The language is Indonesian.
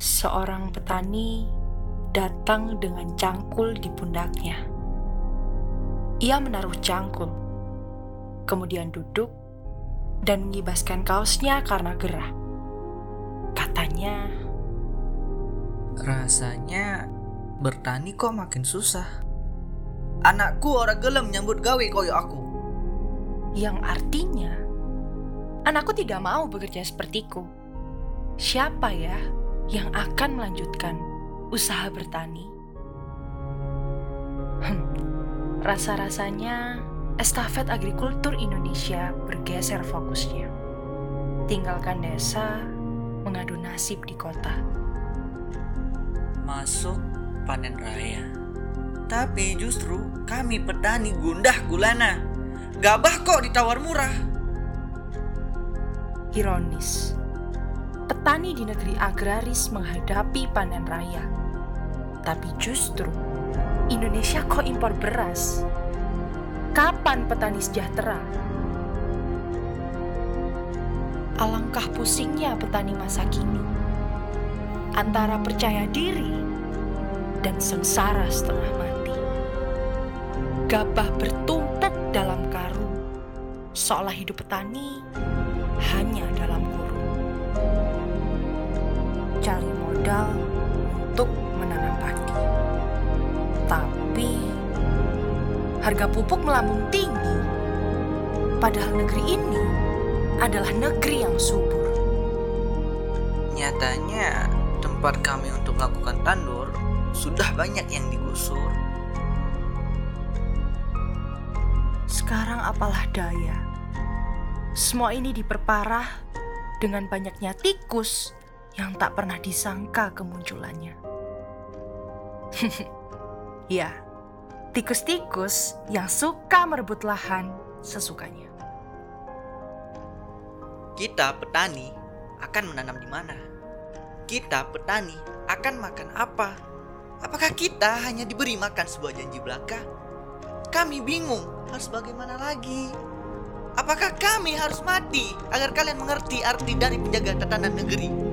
seorang petani datang dengan cangkul di pundaknya. Ia menaruh cangkul, kemudian duduk dan mengibaskan kaosnya karena gerah. Katanya, Rasanya bertani kok makin susah. Anakku orang gelem nyambut gawe koyo aku. yang artinya, anakku tidak mau bekerja sepertiku. Siapa ya yang akan melanjutkan usaha bertani? Hmm, rasa-rasanya estafet agrikultur Indonesia bergeser fokusnya. Tinggalkan desa, mengadu nasib di kota. Masuk panen raya. Tapi justru kami petani gundah gulana. Gabah kok ditawar murah. Ironis, petani di negeri agraris menghadapi panen raya. Tapi justru Indonesia kok impor beras? Kapan petani sejahtera? Alangkah pusingnya petani masa kini. Antara percaya diri dan sengsara setengah mati. Gabah bertumpuk dalam karung, seolah hidup petani hanya harga pupuk melambung tinggi. Padahal negeri ini adalah negeri yang subur. Nyatanya tempat kami untuk melakukan tandur sudah banyak yang digusur. Sekarang apalah daya. Semua ini diperparah dengan banyaknya tikus yang tak pernah disangka kemunculannya. ya, tikus-tikus yang suka merebut lahan sesukanya. Kita petani akan menanam di mana? Kita petani akan makan apa? Apakah kita hanya diberi makan sebuah janji belaka? Kami bingung harus bagaimana lagi. Apakah kami harus mati agar kalian mengerti arti dari penjaga tatanan negeri?